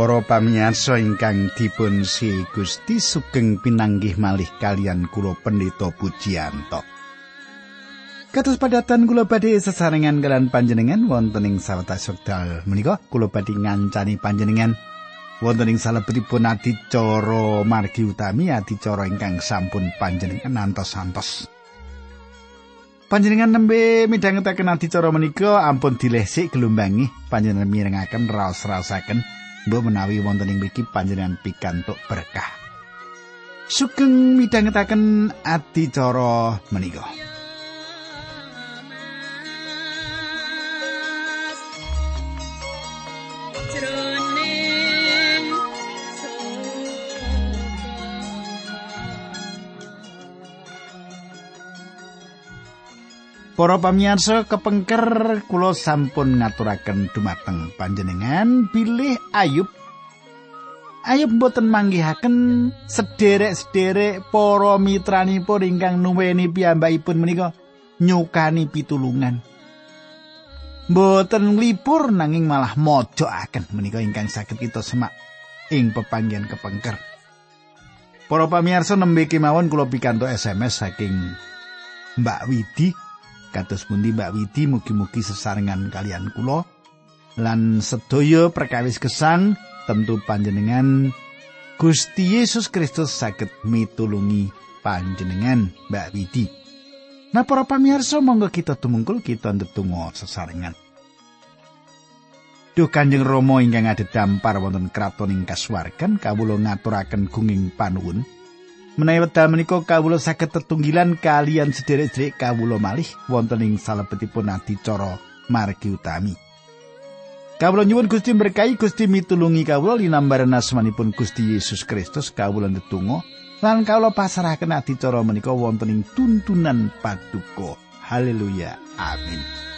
Para pamirsa ingkang dipun si Gusti sugeng pinanggih malih kalian kula Pendeta Pujiyanto. Kados padatan kula badhe sesarengan kalian panjenengan wonten ing sawetawis wekdal menika kula badhe ngancani panjenengan wonten ing salebetipun adicara margi utami adicara ingkang sampun panjenengan antos-antos. Panjenengan nembe midhangetaken adicara menika ampun dilesik gelombangi panjenengan mirengaken raos-raosaken mbok menawi wonten ing mriki panjenengan pikantuk berkah. Sugeng midhangetaken adicara menika. Para pamirsa kepengker kula sampun ngaturaken dumateng panjenengan bilih Ayub Ayub mboten manggihaken sederek-sederek para mitranipun ingkang nuweni piyambakipun menika nyukani pitulungan. Mboten nglipur nanging malah mojokaken menika ingkang saged kita semak ing pepanggihan kepengker. Para pamirsa nembe kemawon kula pikantuk SMS saking Mbak Widi kados pundi Mbak Widi mugi-mugi sesarengan kalian kula lan sedaya perkawis gesang tentu panjenengan Gusti Yesus Kristus saged mitulungi panjenengan Mbak Widi. Nah para pamirsa monggo kita tumungkul kita ndedonga sesarengan. Duh Kanjeng Rama ingkang dampar wonten kraton ing kasuwargan kawula ngaturaken gunging panuwun. Menawi wekdal menika kawula saged tetunggilan kalian sederek-sederek kawula malih wonten ing salebetipun adicara margi utami. Kawula nyuwun Gusti berkahi Gusti mitulungi kawula linambaran asmanipun Gusti Yesus Kristus kawula ndedonga lan kawula pasrahaken adicara menika wonten ing tuntunan paduka. Haleluya. Amin.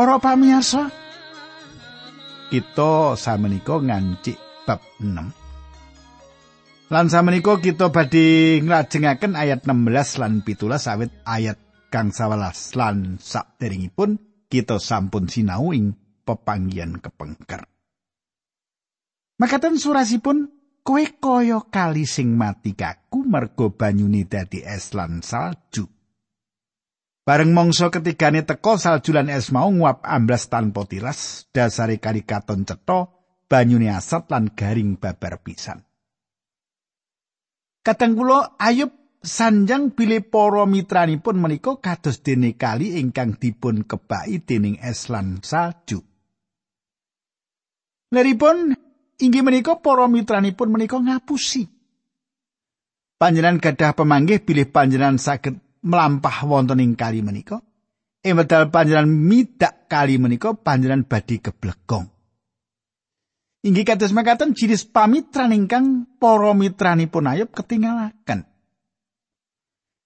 Para pamirsa, kita samenika ngancik bab 6. Lan samenika kita badhe nglajengaken ayat 16 lan 17 awit ayat kang 11 lan sakderengipun kita sampun sinau ing pepanggian kepengker. Makaten surasipun kowe kaya kali sing mati kaku mergo banyune dadi es lan salju. Bareng mangsa ketigane teka salju lan es mau nguap amblas tanpa tilas, dasare kali katon cetha, banyune asat lan garing babar pisan. Kadang kula Ayub sanjang bilih para mitranipun menika kados dene kali ingkang dipun kebaki dening es lan salju. Leripun inggih menika para mitranipun menika ngapusi. Panjenengan gadah pemanggih bilih panjenengan saged melampah wonten ing kali menika. Ing wedal panjenengan midak kali menika panjenengan badhe keblegong. Inggih kados makaten jinis pamitran ingkang para mitranipun ayub ketinggalaken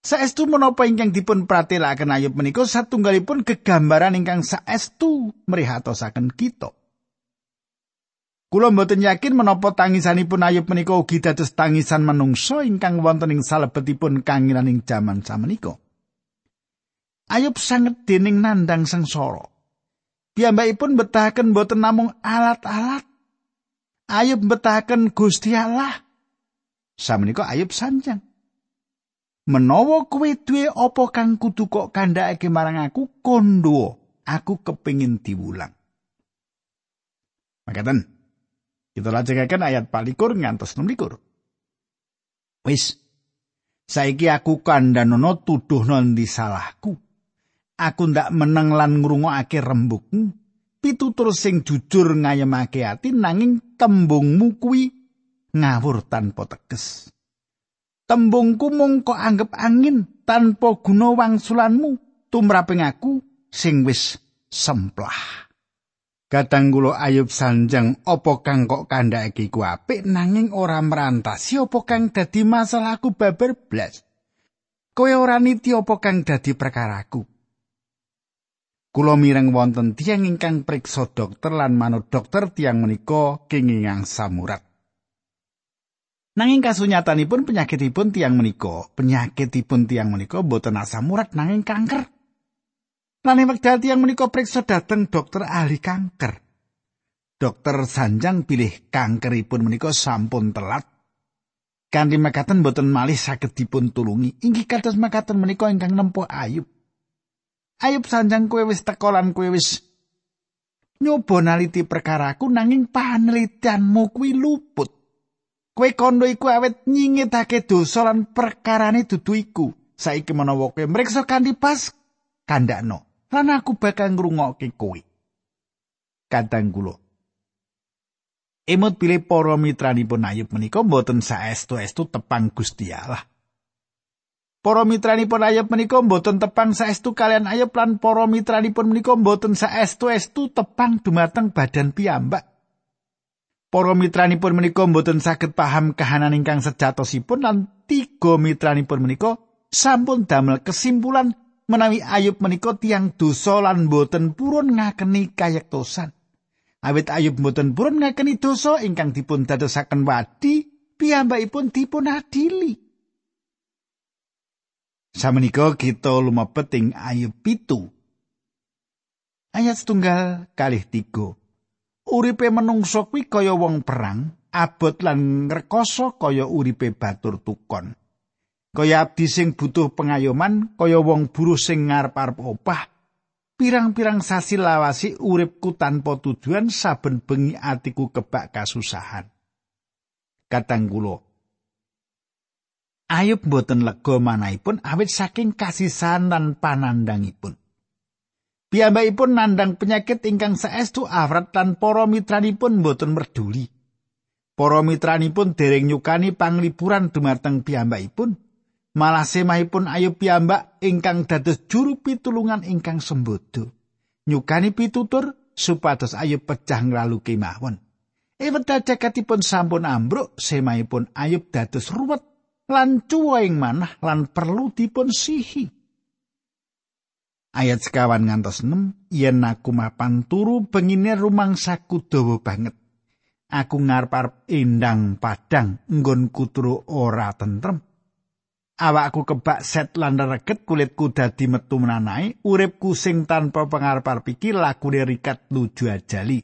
Saestu menapa ingkang dipun pratelakaken ayub menika satunggalipun gegambaran ingkang saestu mrihatosaken kita. Kula mboten yakin menapa tangisanipun Ayub menika ugi dados tangisan manungsa ingkang wonten ing salebetipun kangilan ing jaman samenika. Ayub sanget dening nandang sengsara. Piyambakipun betahaken mboten namung alat-alat. Ayub betahaken Gusti Allah. Samenika Ayub sanjang. Menawa kowe duwe apa kang kudu kok kandhakake marang aku kondo, aku kepingin diwulang. Makaten, Kita lajengaken ayat palikur ngantos 26. Wis. Saiki aku kandhanono tuduhno ndi salahku. Aku ndak meneng lan ngrungokake rembugmu. Pitutur sing jujur ngayemake ati nanging tembungmu kuwi ngawur tanpa teges. Tembungku mung kok anggap angin tanpa guna wangsulanmu tumraping aku sing wis semplah. Kadang kula Ayub sanjang apa kang kok kandhake ku apik nanging ora merantasi apa kang dadi masalahku babar blas. Kowe ora niti apa kang dadi perkaraku. Kula mireng wonten tiyang ingkang priksa dokter lan manut dokter tiyang menika kenging samurat. Nanging kasunyatanipun penyakitipun tiang menika, penyakitipun tiang menika boten asamurat nanging kanker. Lan wekdal tiang menika priksa dhateng dokter ahli kanker. Dokter Sanjang pilih kankeripun menika sampun telat. Kanthi makaten boten malih saged dipun tulungi. Inggih kados makaten menika ingkang nempuh Ayub. Ayub sanjang kowe wis teko lan kowe wis nyoba naliti perkaraku nanging panelitianmu kuwi luput. Kowe kondo iku awet nyingitake dosa lan perkarane dudu iku. Saiki menawa kowe mriksa kanthi pas kandakno. Lan aku bakal ngrungokke kowe. Kadang kula. Emot pilih para mitranipun Ayub menika mboten saestu-estu tepang Gusti Allah. Para mitranipun Ayub menika mboten tepang saestu kalian Ayub lan para mitranipun menika mboten saestu-estu tepang dumateng badan piyambak. Para mitranipun menika mboten saged paham kahanan ingkang sejatosipun lan tiga mitranipun menika sampun damel kesimpulan menawi Ayub menika tiang dosa lan mboten purun ngakeni kayektosan. Awit Ayub mboten purun ngakeni dosa ingkang dipun dadosaken wadi, piyambakipun dipun adili. Samenika kita lumebet ing Ayub pitu. Ayat setunggal kalih tiga. Uripe menungso kuwi kaya wong perang, abot lan ngrekoso kaya uripe batur tukon. Kaya abdi sing butuh pengayoman, kaya wong buruh sing ngarep-arep opah. Pirang-pirang sasi lawasi uripku tanpa tujuan saben bengi atiku kebak kasusahan. Katang kula, Ayub boten lega manahipun awit saking kasisan lan panandangipun. Piyambakipun nandang penyakit ingkang saestu awrat lan para mitranipun boten merduli. Para mitranipun dereng nyukani panglipuran dumateng piyambakipun. Malah semahipun Ayub piyambak ingkang dados juru pitulungan ingkang sembodo. Nyukani pitutur supados Ayub pecah nglalu kemawon. Ewedal jakatipun sampun ambruk, semahipun Ayub dados ruwet lan cuwing manah lan perlu dipun sihi. Ayat sekawan ngantos 6, yen aku mapan turu bengine rumangsaku dawa banget. Aku ngarep-arep endang padang nggonku turu ora tentrem. Awakku kebak set lan reget kulitku dadi metu menanai, uripku sing tanpa pengarep-arep iki lakune rikat luju ajali.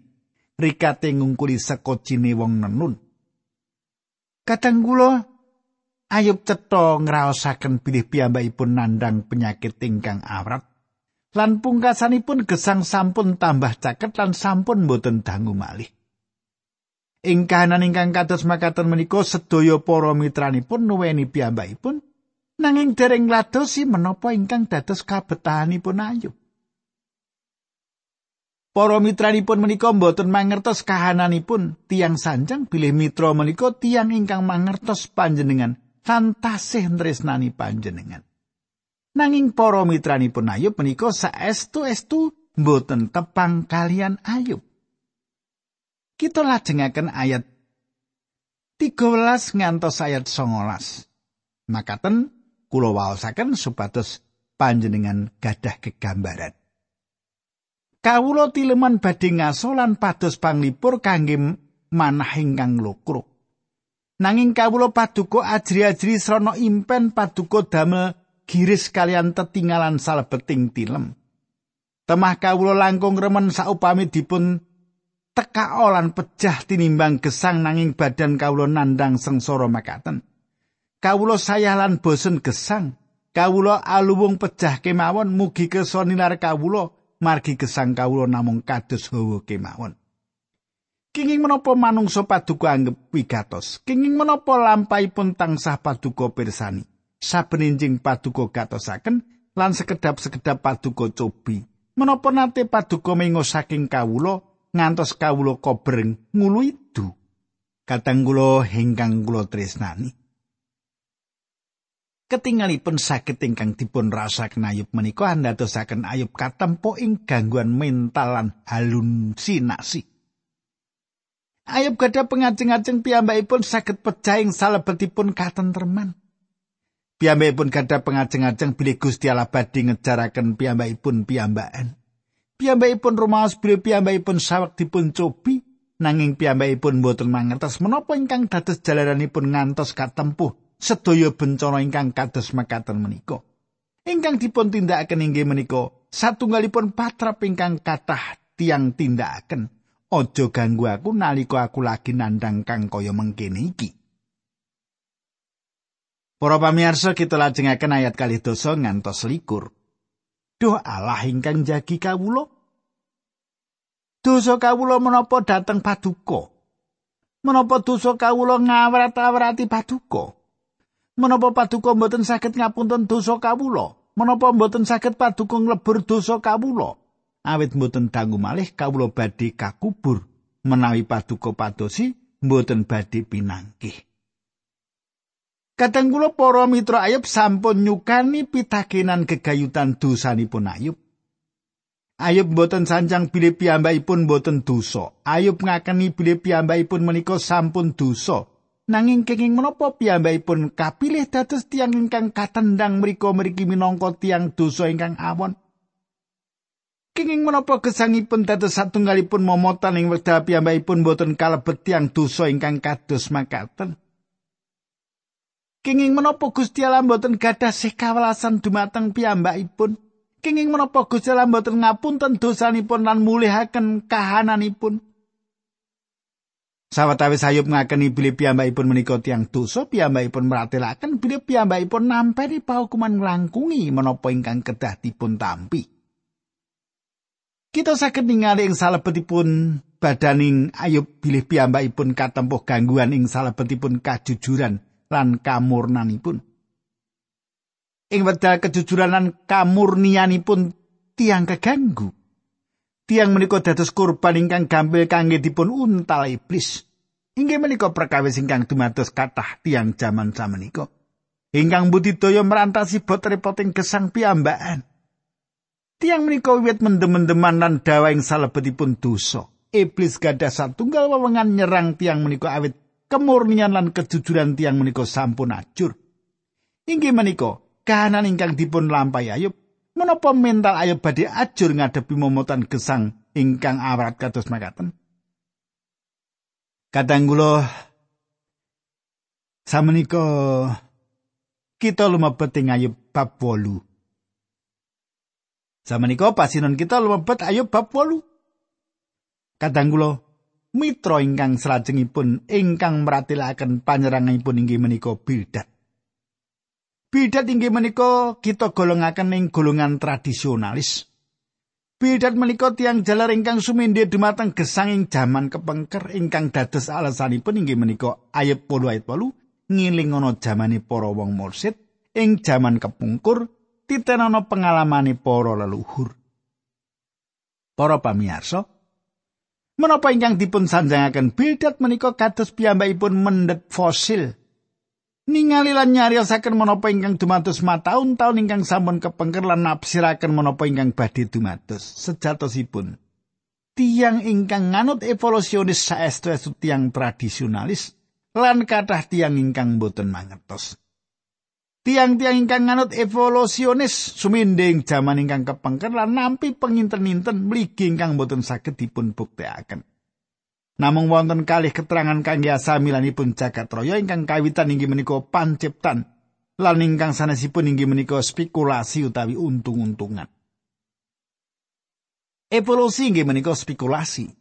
Rikate ngungkuli sekocine wong nenun. Kadang kula Ayub cetha ngraosaken bilih piyambakipun nandang penyakit ingkang awrat. Lan pungkasanipun gesang sampun tambah caket lan sampun boten dangu malih. Ing kahanan ingkang kados makaten menika sedaya para mitranipun nuweni piyambakipun nanging dereng ngladosi menapa ingkang dados kabetahanipun Ayub. Para mitranipun menika mboten mangertos kahananipun tiang sanjang bilih mitra menika tiang ingkang mangertos panjenengan lan tasih tresnani panjenengan. Nanging para mitranipun Ayub menika saestu-estu mboten tepang kalian Ayub. Kita lajengaken ayat 13 ngantos ayat 19. Makaten kula waosaken supados panjenengan gadah kegambaran. Kawula tileman badhe ngaso lan pados panglipur kangge manah ingkang lukruk. Nanging kawula paduka ajri-ajri srana impen paduka damel giris kalian tetinggalan salebeting tilem. Temah kawula langkung remen saupami dipun teka lan pejah tinimbang gesang nanging badan kawula nandang sengsara makaten. Kawula saya lan bosen gesang. Kawula aluwung pejah kemawon mugi kersa nilar kawula margi gesang kawula namung kados hawa kemawon. Kenging menapa manungsa paduka anggep wigatos? Kenging menapa lampahipun tansah paduka pirsani? Saben enjing paduka gatosaken lan sekedap-sekedap paduka cobi. Menapa nate paduka mengo saking kawula ngantos kawula kobreng ngulu itu? Katang kula hingkang kula tresnani. Ketingalipun sakit ingkang dipun rasaken Ayub menika andadosaken Ayub katempo ing gangguan mental lan halusinasi. Ayub gadah pengajeng-ajeng piyambakipun saged pecah ing salebetipun katentreman. Piyambakipun gadah pengajeng-ajeng bilih Gusti Allah badhe ngejaraken piyambakipun piyambakan. Piyambakipun rumaos bilih piyambakipun sawek dipun cobi nanging piyambakipun boten mangertos menapa ingkang dados jalaranipun ngantos katempuh sedaya bencana ingkang kados mekaten menika. Ingkang dipun tindakaken inggih menika satunggalipun patrap ingkang kathah tiang tindakaken. Aja ganggu aku nalika aku lagi nandang kang kaya mengkene iki. Para pamirsa kita lajengaken ayat kali dosa ngantos likur. Duh Allah ingkang jagi kawula. Dosa kawula menapa dateng paduka? Menapa dosa kawula ngawrat-awrati paduka? Menapa paduka mboten saged ngapunten dosa kawula? Menapa mboten saged paduka nglebur dosa kawula? awit mboten dangu malih kawula badhe kakubur menawi paduka padosi mboten badhe pinangkih. Kadang kula para mitra Ayub sampun nyukani pitakenan gegayutan dosanipun Ayub. Ayub mboten sanjang bilih piyambakipun mboten dosa. Ayub ngakeni bilih piyambakipun menika sampun dosa. Nanging kenging menapa piyambakipun kapilih dados tiang ingkang katendang mriku mriki minangka tiang dosa ingkang awon. Kenging menapa gesangipun dados satunggalipun momotan ing wekdal piyambakipun boten kalebet tiyang dosa ingkang kados makaten. Kenging menapa Gusti Allah boten gadah sekawelasan dumateng piyambakipun? Kenging menapa Gusti Allah boten ngapunten dosanipun lan mulihaken kahananipun? Sawetawis Ayub ngakeni bilih piyambakipun menika tiyang dosa, piyambakipun meratelaken bilih piyambakipun nampi paukuman nglangkungi menapa ingkang kedah dipun tampi. Kita saged ningali ing salebetipun badaning Ayub bilih piyambakipun katempuh gangguan ing salebetipun kajujuran lan kamurnanipun. Ing wedal kejujuran lan kamurnianipun tiang keganggu. Tiang menika dados kurban ingkang gampil kangge dipun untal iblis. Inggih menika perkawis ingkang dumados kathah tiang jaman samenika. Ingkang budidaya merantasi bot repoting gesang piyambakan. Tiang menika wiwit mendem-mendeman lan dawa ing salebetipun dosa. Iblis gadah satunggal wewengan nyerang tiang menika awit kemurnian lan kejujuran tiang menika sampun ajur. Inggih menika kahanan ingkang dipun lampahi Ayub menapa mental Ayub badhe ajur ngadepi momotan gesang ingkang awrat kados makaten. Kadang kula samenika kita lumebet ing Ayub bab 8. Samenika pasinon kita lumebet ayub bab 8. Kadang kula mitra ingkang salajengipun ingkang meratelaken panyeranganipun inggih menika Bildad. Bildad inggih menika kita golongaken ing golongan tradisionalis. Bildad menika tiang jalar ingkang sumindhe dumateng gesang ing jaman kepengker ingkang dados alasanipun inggih menika ayub 8 ayat 8 ngiling ana jamane para wong mursid ing jaman kepungkur titenana pengalamane para leluhur. Para pamirsa, menapa ingkang dipun sanjangaken Bildad menika kados piyambakipun mendhet fosil. Ningali lan nyariosaken menapa ingkang dumados mataun-taun ingkang sampun kepengker lan nafsiraken menapa ingkang badhe dumados sejatosipun. Tiang ingkang nganut evolusionis saestu-estu tiang tradisionalis lan kathah tiang ingkang boten mangertos. Tiang-tiang ingkang nganut evolusionis suminding jaman ingkang kepengker lan nampi penginten-inten mligi ingkang boten saged dipun buktekaken. Namung wonten kalih keterangan kangge asamilanipun jagat raya ingkang kawitan inggih menika panciptan lan ingkang sanesipun inggih menika spekulasi utawi untung-untungan. Evolusi inggih menika spekulasi.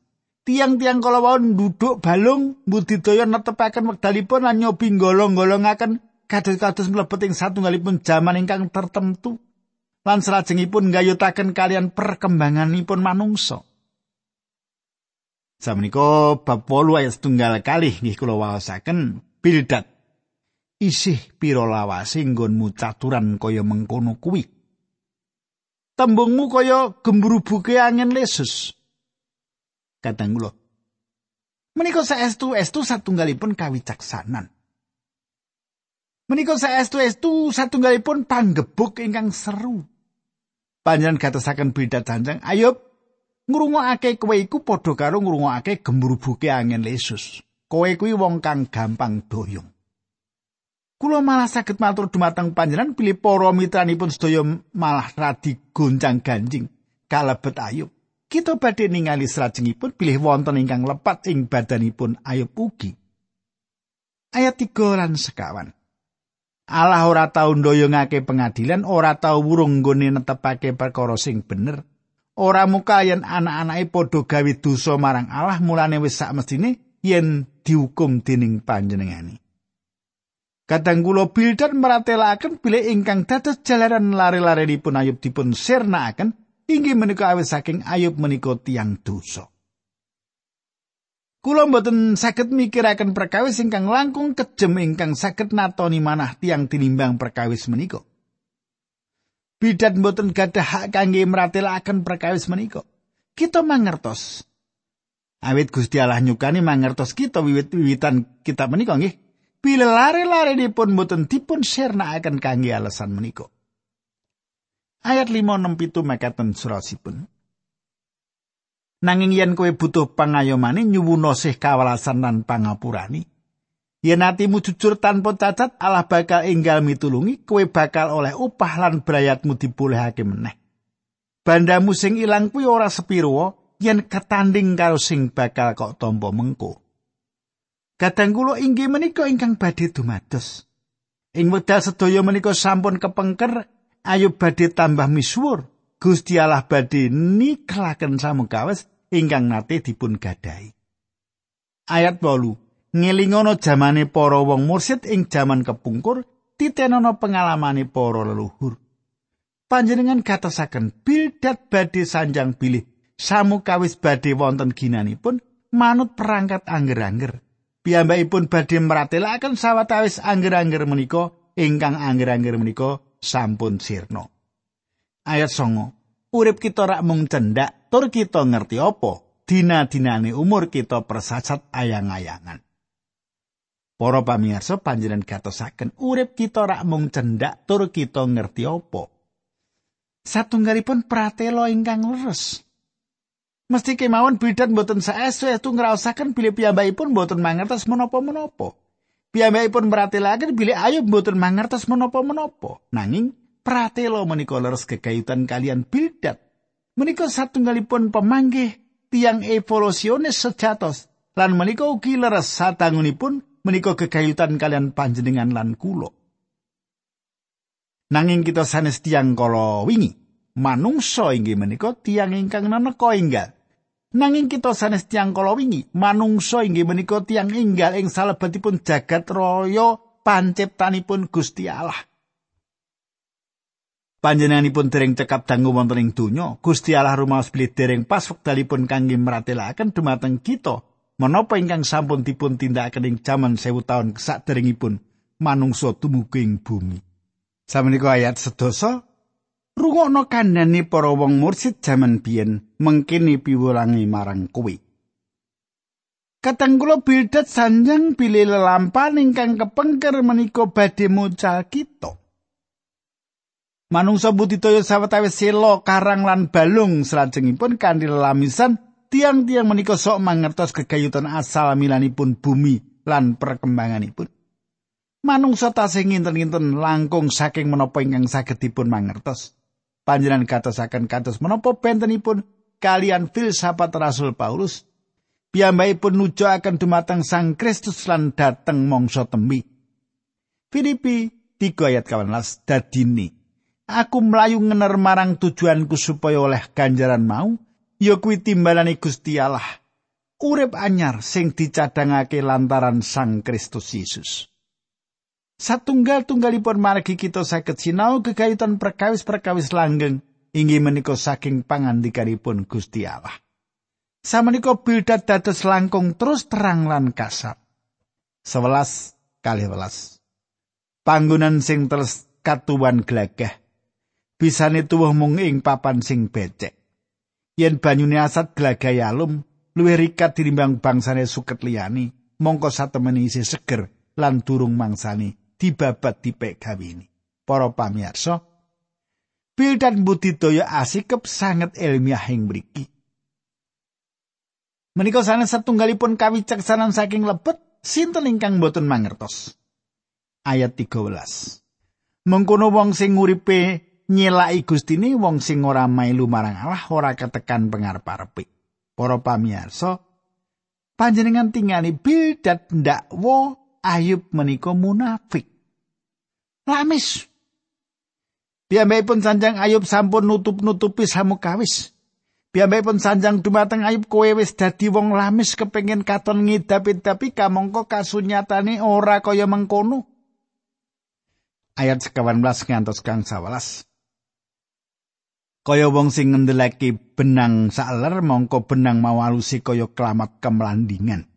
Tiang-tiang kala wau duduk balung budidaya netepaken wekdalipun lan nyobi golong-golongaken kados-kados mlebet ing satunggalipun jaman ingkang tertentu lan salajengipun nggayutaken kalian perkembanganipun manungsa. Samenika bab 8 ayat setunggal kalih nggih kula waosaken Bildad isih pira lawase nggonmu caturan kaya mengkono kuwi. Tembungmu kaya gembrubuke angin lesus. Kadang kula menika saestu estu satunggalipun kawicaksanan. Menika saestu-estu satunggalipun panggebuk ingkang seru. Panjenengan gatosaken beda janjang, ayub ngrungokake kowe iku padha karo ngrungokake gemrubuke angin lesus. Kowe kuwi wong kang gampang doyong. Kula malah saged matur dumateng panjenengan pilih para mitranipun sedaya malah radi goncang ganjing kalebet Ayub. Kita badhe ningali salajengipun pilih wonten ingkang lepat ing badanipun Ayub ugi. Ayat 3 lan sekawan. Allah ora tau ndoyongake pengadilan, ora tau wurung nggone netepake perkara sing bener. Ora muka yen anak-anake padha gawe dosa marang Allah mulane wis sak mestine yen dihukum dening panjenengane. Kadang kula Bildad meratelaken bilih ingkang dados jalaran lare-lare dipun Ayub dipun sirnakaken inggih menika awit saking Ayub menika tiang dosa. Kula mboten saged mikiraken perkawis ingkang langkung kejem ingkang saged natoni manah tiang tinimbang perkawis menika. Bidat mboten gadah hak kangge meratelaken perkawis menika. Kita mangertos. Awit Gusti Allah nyukani mangertos kita wiwit-wiwitan kita menika nggih. Bila lare-lare dipun mboten dipun sirnakaken kangge alasan menika. Ayat 5 6 pitu mekaten surasipun. Nanging yen kowe butuh pangayomane nyuwuna sih kawalasan lan pangapurani. Yen atimu jujur tanpa cacat, Allah bakal enggal mitulungi, kowe bakal oleh upah lan brayatmu dipulihake meneh. Bandamu sing ilang kuwi ora sepiro yen ketanding karo sing bakal kok tombo mengko. Kadang kula inggih menika ingkang badhe dumados. Ing wekdal sedaya menika sampun kepengker ayo badhe tambah misuwur. Gusti Allah badhe niklaken samukawes ingkang nate dipun gadahi. Ayat 8. Ngelingono jamane para wong mursid ing jaman kepungkur, titenono pengalamane para leluhur. Panjenengan katasaken bildat badhe sanjang bilih samukawis badhe wonten ginanipun manut perangkat angger-angger. piyambakipun badhe meratelaken sawetawis angger-angger menika ingkang angger-angger menika sampun sirna. Ayat 9. Urip kita rak mung cendak, tur kita ngerti apa? Dina-dinane umur kita persasat ayang-ayangan. Para pamirsa panjenengan gatosaken urip kita rak mung cendak, tur kita ngerti apa? Satunggalipun pratela ingkang leres. Mesti kemawon bidat mboten saestu ngraosaken bilih piyambakipun mboten mangertos menapa-menapa. Piyambakipun meratelaken bilih Ayub mboten mangertos menapa-menapa. Nanging pratela menika leres kekayutan kalian bidat. Menika satunggalipun pemanggih tiang evolusionis sejatos. Lan menika ugi leres satangunipun menika kekayutan kalian panjenengan lan kulo. Nanging kita sanes tiang kala wingi. Manungsa inggih menika tiang ingkang naneka enggal. Nanging kita sanes tiang kala wingi, manungsa inggih menika tiang enggal ing salebetipun jagat raya panciptanipun Gusti Allah. Panjenenganipun dereng cekap dangu wonten ing donya, Gusti Allah rumaos bilih dereng pas wektalipun kangge meratelaken dumateng kita menapa ingkang sampun dipun tindakaken ing jaman sewu taun saderengipun manungsa tumuju ing bumi. Sameneika ayat sedoso rungokno kandhane para wong mursid jaman biyen mengkini piwulangi marang kuwi. Kateng kula bildat sanjang pilih lelampan ingkang kepengker menika badhe mucal kita. Manungsa budidaya sawetawis selo karang lan balung salajengipun kanthi lelamisan tiang-tiang menika sok mangertos kegayutan asal milanipun bumi lan perkembanganipun. Manungsa tasih nginten-nginten langkung saking menapa ingkang saged dipun mangertos. panjenengan katosaken kados menapa bentenipun kalian filsafat Rasul Paulus piyambakipun nujuaken dumateng Sang Kristus lan dateng mangsa tembi. Filipi 3 ayat 18 dadini aku mlayu ngener marang tujuanku supaya oleh ganjaran mau ya kuwi timbalane Gusti Allah urip anyar sing dicadangake lantaran Sang Kristus Yesus. Satunggal-tunggalipun margi kita saged sinau kekaitan perkawis-perkawis langgeng inggih menika saking pangandikanipun Gusti Allah. Samenika bildat dados langkung terus terang lan kasar. 11 kali 11. Panggonan sing terus katuwan glagah. Bisane tuwuh mung ing papan sing becek. Yen banyune asat glagah alum, luwih rikat dirimbang bangsane suket liyani, mongko satemene isih seger lan durung mangsani dibabat dipek gawini. Para pamirsa, Bildan budidaya asikep sanget ilmiah ing mriki. Menika sanes satunggalipun kawicaksanan saking lebet sinten ingkang boten mangertos. ayat 13 mengkono wong sing nguripe nyelaki gustine wong sing ora mailu marang Allah ora ketekan pengarep-arepe para pamirsa panjenengan tingali Bildad ndakwa Ayub menika munafik. Lamis. Pun sanjang Ayub sampun nutup-nutupi samukawis. Pun sanjang dumateng Ayub kowe wis dadi wong lamis kepengin katon ngidapin tapi kamangka kasunyatane ora kaya mengkono. Ayat 18 ngantos kang 11 kaya wong sing ngendelake benang saler mongko benang mawalusi kaya kelamat kemlandingan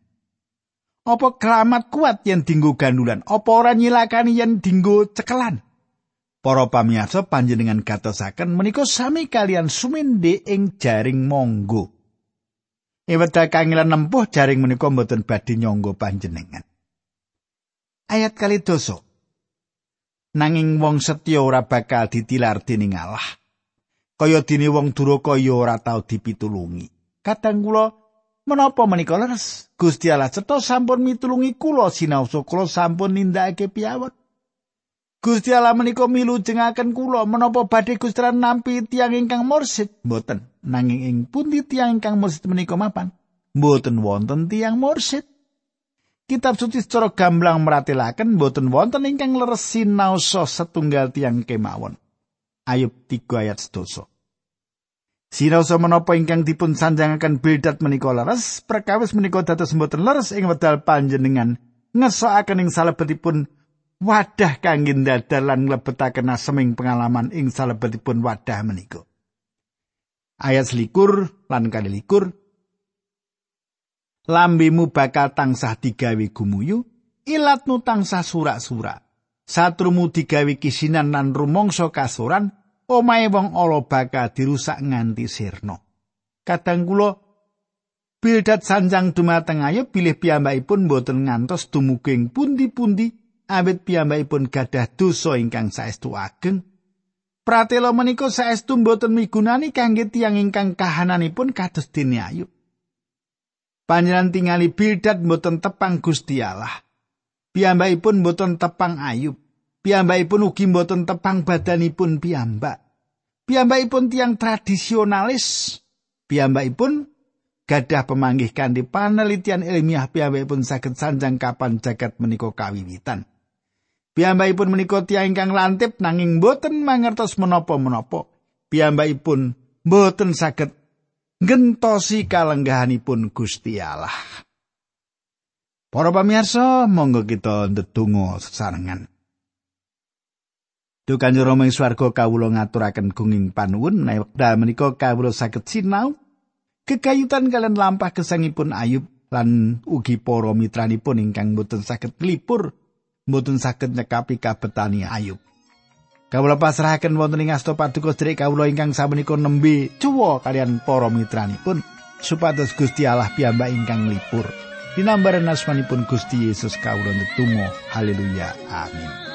apa kelamat kuat yen dinggo gandulan apa ora nyilakani yen dinggo cekelan para pamirsa panjenengan gatosaken menika sami kalian suminde ing jaring monggo Eweda kangilan nempuh jaring menika mboten badhe nyangga panjenengan. Ayat kali doso. Nanging wong setya ora bakal ditilar dening Allah. Kaya dene wong duraka ya ora tau dipitulungi. Kadang kula menapa menika leres? Gusti Allah cetha sampun mitulungi kula sinau kula sampun nindakake piyawet. Gusti Allah menika milu jengaken kula menapa badhe Gusti nampi tiang ingkang mursid? Mboten. Nanging ing pundi tiang ingkang mursid menika mapan? Mboten wonten tiang mursid. Kitab suci secara gamblang meratelaken mboten wonten ingkang leres sinau setunggal tiang kemawon. Ayub 3 ayat 1. Sinaosa menapa ingkang dipun sanjangaken Bildad menika leres, perkawis menika dados mboten leres ing wedal panjenengan ngesoaken ing salebetipun wadah kangge dadalan nglebetaken aseming pengalaman ing salebetipun wadah menika. Ayat selikur lan kali likur Lambimu bakal tangsah digawe gumuyu, ilatmu tangsah surak-surak. Satrumu digawe kisinan lan rumangsa kasuran, omahe wong ala bakal dirusak nganti sirna. Kadang kula Bildad sanjang dumateng ayo pilih piyambakipun boten ngantos dumuging pundi-pundi awit piyambakipun gadah dosa ingkang saestu ageng. Pratela menika saestu boten migunani kangge tiyang ingkang kahananipun kados dene ayu. Panjenengan tingali Bildad boten tepang Gusti Allah. Piyambakipun boten tepang Ayub. Piyambakipun ugi boten tepang badanipun piyambak. Piyambakipun tiang tradisionalis. Piyambakipun gadah pemanggih kanthi panelitian ilmiah piyambakipun saged sanjang kapan jagat menika kawiwitan. Piyambakipun menika tiang ingkang lantip nanging boten mangertos menapa-menapa. Piyambakipun boten saged ngentosi kalenggahanipun Gusti Allah. Para pamirsa, monggo kita ndedonga sesarengan. Duh Kanjeng Rama ing swarga kawula ngaturaken gunging panuwun menawi wekdal menika kawula saged sinau kekayutan kalian lampah gesangipun Ayub lan ugi para mitranipun ingkang boten saged lipur boten saged nyekapi kabetani Ayub. Kawula pasrahaken wonten ing asta paduka sedherek kawula ingkang sapunika nembe cuwa kalian para mitranipun supados Gusti Allah piyambak ingkang lipur. Dinambaran asmanipun Gusti Yesus kawula netunggal. Haleluya. Amin.